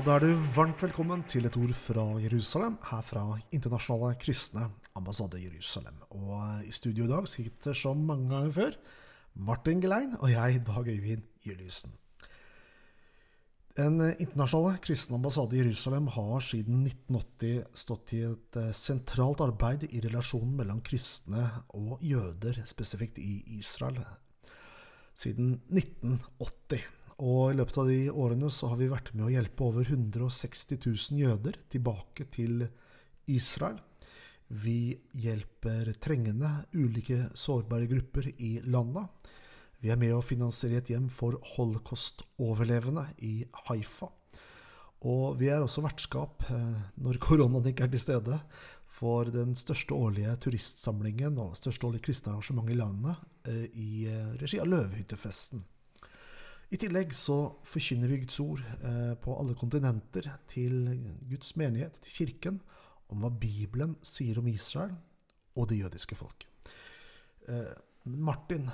da er du varmt velkommen til et ord fra Jerusalem, her fra Internasjonale kristne ambassade Jerusalem. Og i studio i dag sitter som mange ganger før Martin Gelein og jeg, Dag Øyvind Juliussen. Den internasjonale kristne ambassade i Jerusalem har siden 1980 stått i et eh, sentralt arbeid i relasjonen mellom kristne og jøder, spesifikt i Israel, siden 1980. Og i løpet av de årene så har vi vært med å hjelpe over 160 000 jøder tilbake til Israel. Vi hjelper trengende, ulike sårbare grupper i landet. Vi er med å finansiere et hjem for holocaust-overlevende i Haifa. Og vi er også vertskap, eh, når koronaen ikke er til stede, for den største årlige turistsamlingen og største årlige kristne arrangementet i landet eh, i eh, regi av Løvehyttefesten. I tillegg så forkynner vi Guds ord eh, på alle kontinenter til Guds menighet, til kirken, om hva Bibelen sier om Israel og det jødiske folket. Eh, Martin,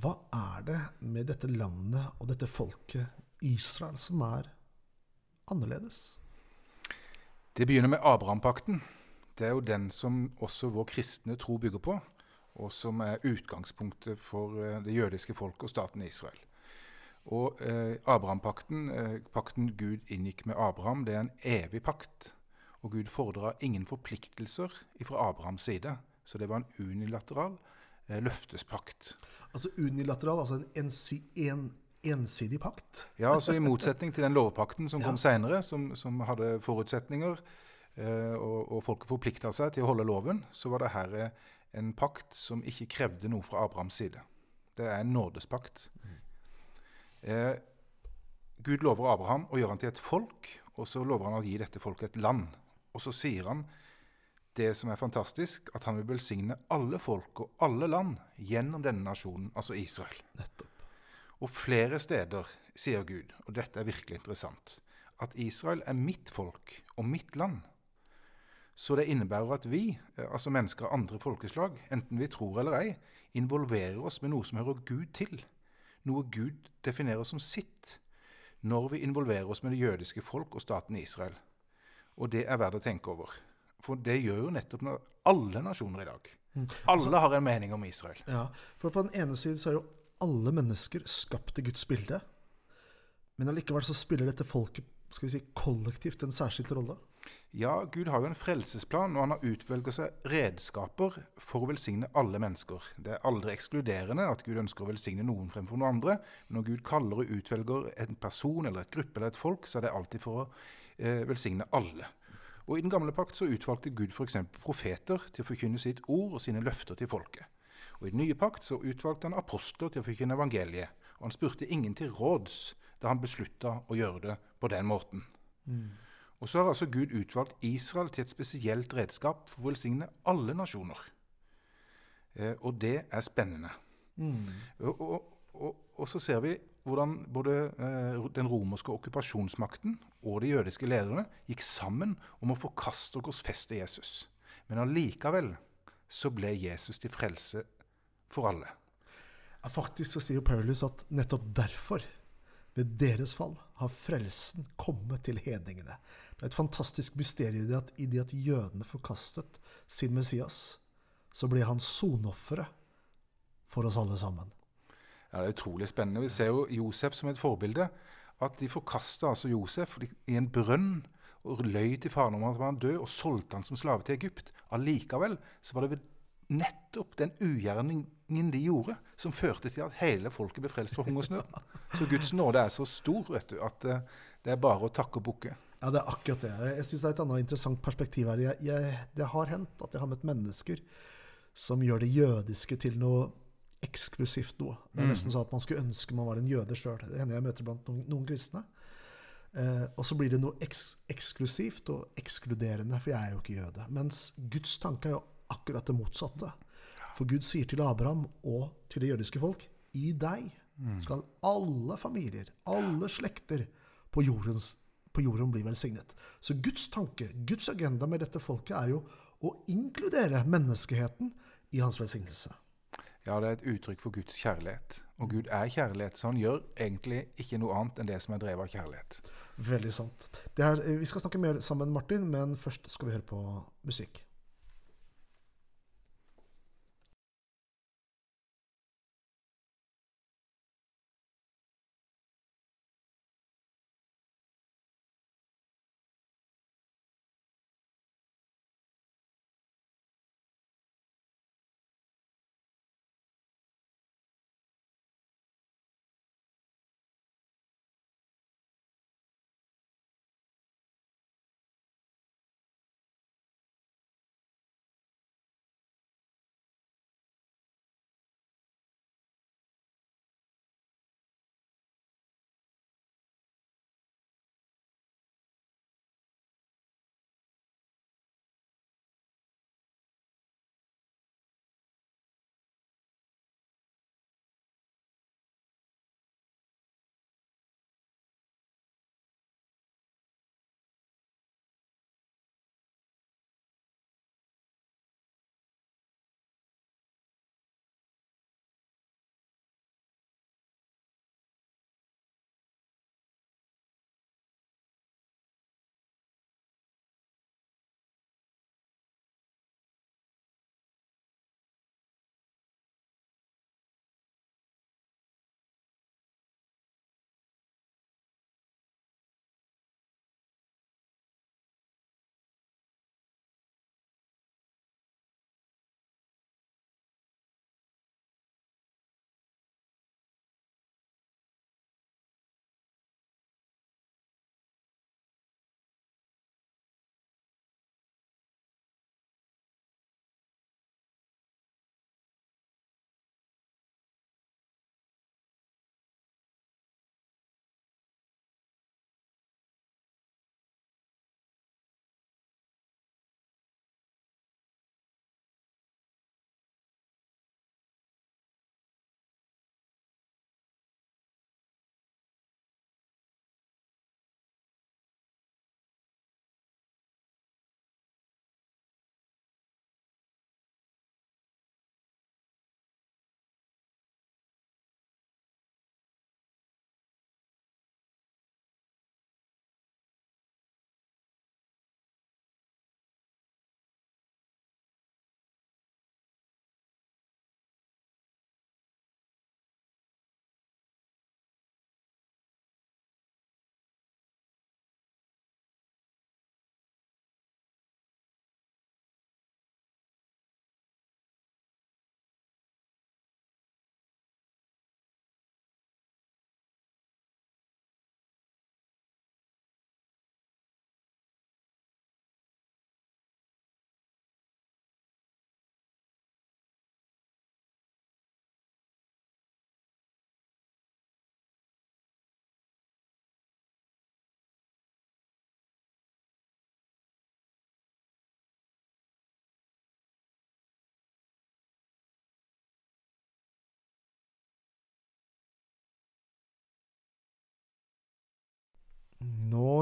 hva er det med dette landet og dette folket, Israel, som er annerledes? Det begynner med Abrahampakten. Det er jo den som også vår kristne tro bygger på, og som er utgangspunktet for eh, det jødiske folket og staten Israel. Og eh, Abrahampakten, eh, pakten Gud inngikk med Abraham, det er en evig pakt. Og Gud fordra ingen forpliktelser fra Abrahams side. Så det var en unilateral eh, løftespakt. Altså unilateral, altså en, ensi, en ensidig pakt? Ja, altså i motsetning til den lovpakten som kom ja. seinere, som, som, hadde forutsetninger, eh, og, og folket forplikta seg til å holde loven, så var det her en pakt som ikke krevde noe fra Abrahams side. Det er en nådespakt. Eh, Gud lover Abraham å gjøre han til et folk, og så lover han å gi dette folket et land. Og så sier han det som er fantastisk, at han vil velsigne alle folk og alle land gjennom denne nasjonen, altså Israel. Nettopp. Og flere steder sier Gud, og dette er virkelig interessant, at Israel er mitt folk og mitt land. Så det innebærer at vi, eh, altså mennesker av andre folkeslag, enten vi tror eller ei, involverer oss med noe som hører Gud til noe Gud definerer som sitt, når vi involverer oss med det jødiske folk og staten Israel. Og det er verdt å tenke over. For det gjør jo nettopp alle nasjoner i dag. Mm. Alle har en mening om Israel. Ja, For på den ene siden så er jo alle mennesker skapt til Guds bilde. Men allikevel så spiller dette folket skal vi si, kollektivt en særskilt rolle. Ja, Gud har jo en frelsesplan, og han har utvelget seg redskaper for å velsigne alle mennesker. Det er aldri ekskluderende at Gud ønsker å velsigne noen fremfor noen andre. Men når Gud kaller og utvelger en person eller et gruppe eller et folk, så er det alltid for å eh, velsigne alle. Og I den gamle pakt så utvalgte Gud f.eks. profeter til å forkynne sitt ord og sine løfter til folket. Og I den nye pakt så utvalgte han apostler til å forkynne evangeliet. Og han spurte ingen til råds da han beslutta å gjøre det på den måten. Mm. Og så har altså Gud utvalgt Israel til et spesielt redskap for å velsigne alle nasjoner. Eh, og det er spennende. Mm. Og, og, og, og, så ser vi hvordan både eh, den romerske okkupasjonsmakten og de jødiske lederne gikk sammen om å forkaste og korsfeste Jesus. Men allikevel så ble Jesus til frelse for alle. Ja, faktisk så sier Paulus at nettopp derfor, ved deres fall, har frelsen kommet til hedningene. Det er et fantastisk mysterium at i det at jødene forkastet sin Messias, så ble han sonofferet for oss alle sammen. Ja, Det er utrolig spennende. Vi ser jo Josef som et forbilde. At de forkasta altså Josef i en brønn og løy til faren om at han var død, og solgte han som slave til Egypt. Allikevel så var det nettopp den ugjerningen de gjorde, som førte til at hele folket ble frelst fra hungersnød. Så Guds nåde er så stor vet du, at eh, det er bare å takke og bukke. Ja, det er akkurat det. Jeg syns det er et annet interessant perspektiv her. Jeg, jeg, det har hendt at jeg har møtt mennesker som gjør det jødiske til noe eksklusivt noe. Det er mm. nesten sånn at man skulle ønske man var en jøde sjøl. Det hender jeg møter blant noen, noen kristne. Eh, og så blir det noe eks eksklusivt og ekskluderende, for jeg er jo ikke jøde. Mens Guds tanke er jo akkurat det motsatte. For Gud sier til Abraham og til det jødiske folk i deg mm. skal alle familier, alle slekter på jordens på jorden bli velsignet. Så Guds tanke, Guds agenda med dette folket, er jo å inkludere menneskeheten i hans velsignelse. Ja, det er et uttrykk for Guds kjærlighet. Og Gud er kjærlighet, så han gjør egentlig ikke noe annet enn det som er drevet av kjærlighet. Veldig sant. Det er, vi skal snakke mer sammen, Martin, men først skal vi høre på musikk.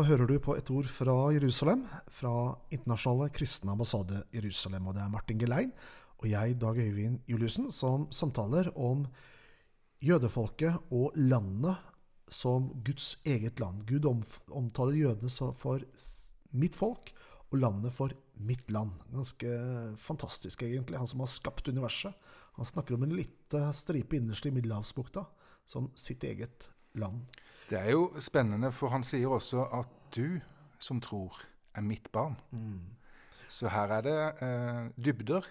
Nå hører du på et ord fra Jerusalem, fra Internasjonale kristne ambassade Jerusalem. Og det er Martin Gelein og jeg, Dag Øyvind Juliussen, som samtaler om jødefolket og landet som Guds eget land. Gud omtaler jødene for mitt folk og landet for mitt land. Ganske fantastisk, egentlig. Han som har skapt universet. Han snakker om en liten stripe innerst i Middelhavsbukta som sitt eget land. Det er jo spennende, for han sier også at du som tror, er mitt barn. Mm. Så her er det eh, dybder.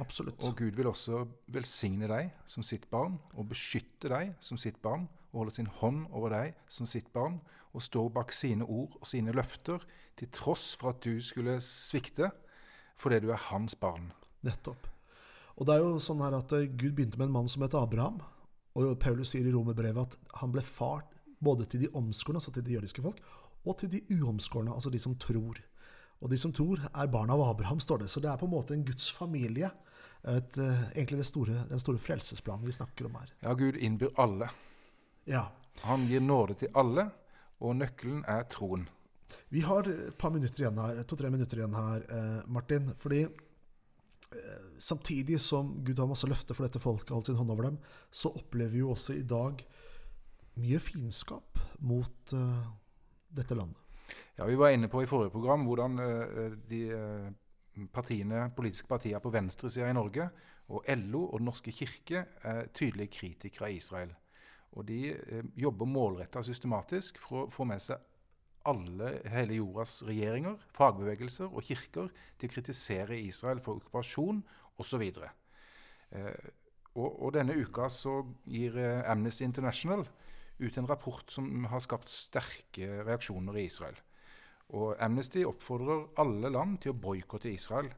Absolutt. Og Gud vil også velsigne deg som sitt barn, og beskytte deg som sitt barn, og holde sin hånd over deg som sitt barn, og stå bak sine ord og sine løfter, til tross for at du skulle svikte, fordi du er hans barn. Nettopp. Og det er jo sånn her at eh, Gud begynte med en mann som het Abraham. Og Paulus sier i romerbrevet at han ble far både til de omskårne, altså til de jødiske folk, og til de uomskårne, altså de som tror. Og de som tror, er barna av Abraham, står det. Så det er på en måte en Guds familie. Et, uh, egentlig store, den store frelsesplanen vi snakker om her. Ja, Gud innbyr alle. Ja. Han gir nåde til alle, og nøkkelen er troen. Vi har et par minutter igjen her, to-tre minutter igjen her, eh, Martin. fordi eh, samtidig som Gud har masse løfter for dette folket, holdt sin hånd over dem, så opplever vi jo også i dag mye fiendskap mot uh, dette landet. Ja, Vi var inne på i forrige program hvordan uh, de uh, partiene, politiske partiene på venstresida i Norge og LO og Den norske kirke er tydelige kritikere av Israel. Og de jobber målretta systematisk for å få med seg alle, hele jordas regjeringer, fagbevegelser og kirker til å kritisere Israel for okkupasjon osv. Eh, og, og denne uka så gir Amnesty International ut en rapport som har skapt sterke reaksjoner i Israel. Og Amnesty oppfordrer alle land til å boikotte Israel,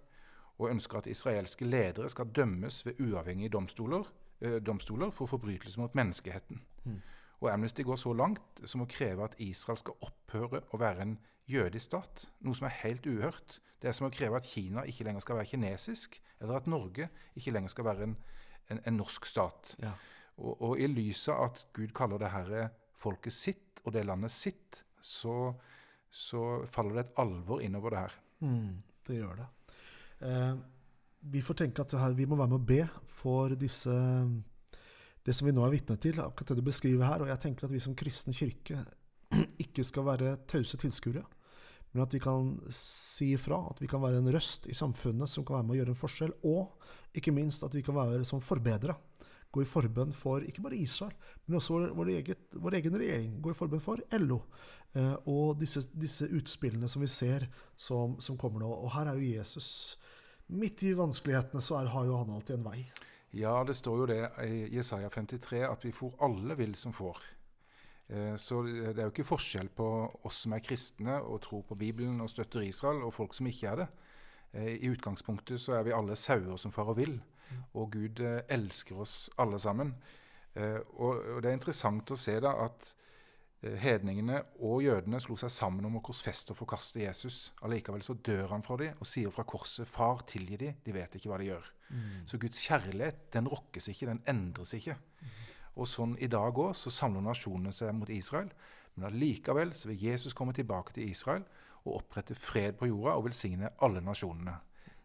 og ønsker at israelske ledere skal dømmes ved uavhengige domstoler, eh, domstoler for forbrytelser mot menneskeheten. Mm. Og Amnesty går så langt som å kreve at Israel skal opphøre å være en jødisk stat, noe som er helt uhørt. Det er som å kreve at Kina ikke lenger skal være kinesisk, eller at Norge ikke lenger skal være en, en, en norsk stat. Ja. Og, og, i lys av at Gud kaller det her folket sitt, og det landet sitt, så så faller det et alvor innover det her. Mm, det gjør det. Eh, vi får tenke at her, vi må være med å be for disse det som vi nå er vitne til, akkurat det du beskriver her. Og jeg tenker at vi som kristen kirke ikke skal være tause tilskuere, men at vi kan si ifra. At vi kan være en røst i samfunnet som kan være med å gjøre en forskjell. Og ikke minst at vi kan være som forbedrere gå i forbønn for ikke bare Israel, men også vår, eget, vår egen regjering. Gå i forbønn for LO. Eh, og disse, disse, utspillene som vi ser som, som, kommer nå. Og her er jo Jesus Midt i vanskelighetene så er, har jo han alltid en vei. Ja, det står jo det i Jesaja 53 at vi får alle vil som får. Eh, så det er jo ikke forskjell på oss som er kristne og tror på Bibelen og støtter Israel, og folk som ikke er det. Eh, I utgangspunktet så er vi alle sauer som farer vill. Og Gud eh, elsker oss alle sammen. Eh, og det er interessant å se da at eh, hedningene og jødene slo seg sammen om å korsfeste og forkaste Jesus. Allikevel så dør han fra dem og sier fra korset 'Far, tilgi dem, de vet ikke hva de gjør'. Mm. Så Guds kjærlighet den rokkes ikke, den endres ikke. Mm. Og sånn i dag òg så samler nasjonene seg mot Israel. Men allikevel så vil Jesus komme tilbake til Israel og opprette fred på jorda og velsigne alle nasjonene.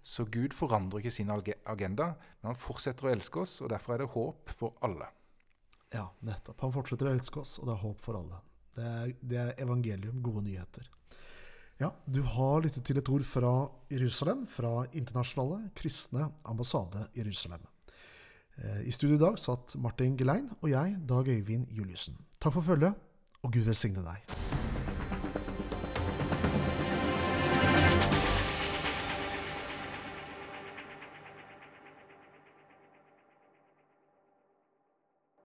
Så Gud forandrer ikke sin agenda, men han fortsetter å elske oss, og derfor er det håp for alle. Ja, nettopp. Han fortsetter å elske oss, og det er håp for alle. Det er, det er evangelium, gode nyheter. Ja, du har lyttet til et ord fra Jerusalem, fra Internasjonale kristne ambassade Jerusalem. Eh, I studio i dag satt Martin Gelein og jeg, Dag Øyvind Juliussen. Takk for følget, og Gud velsigne deg.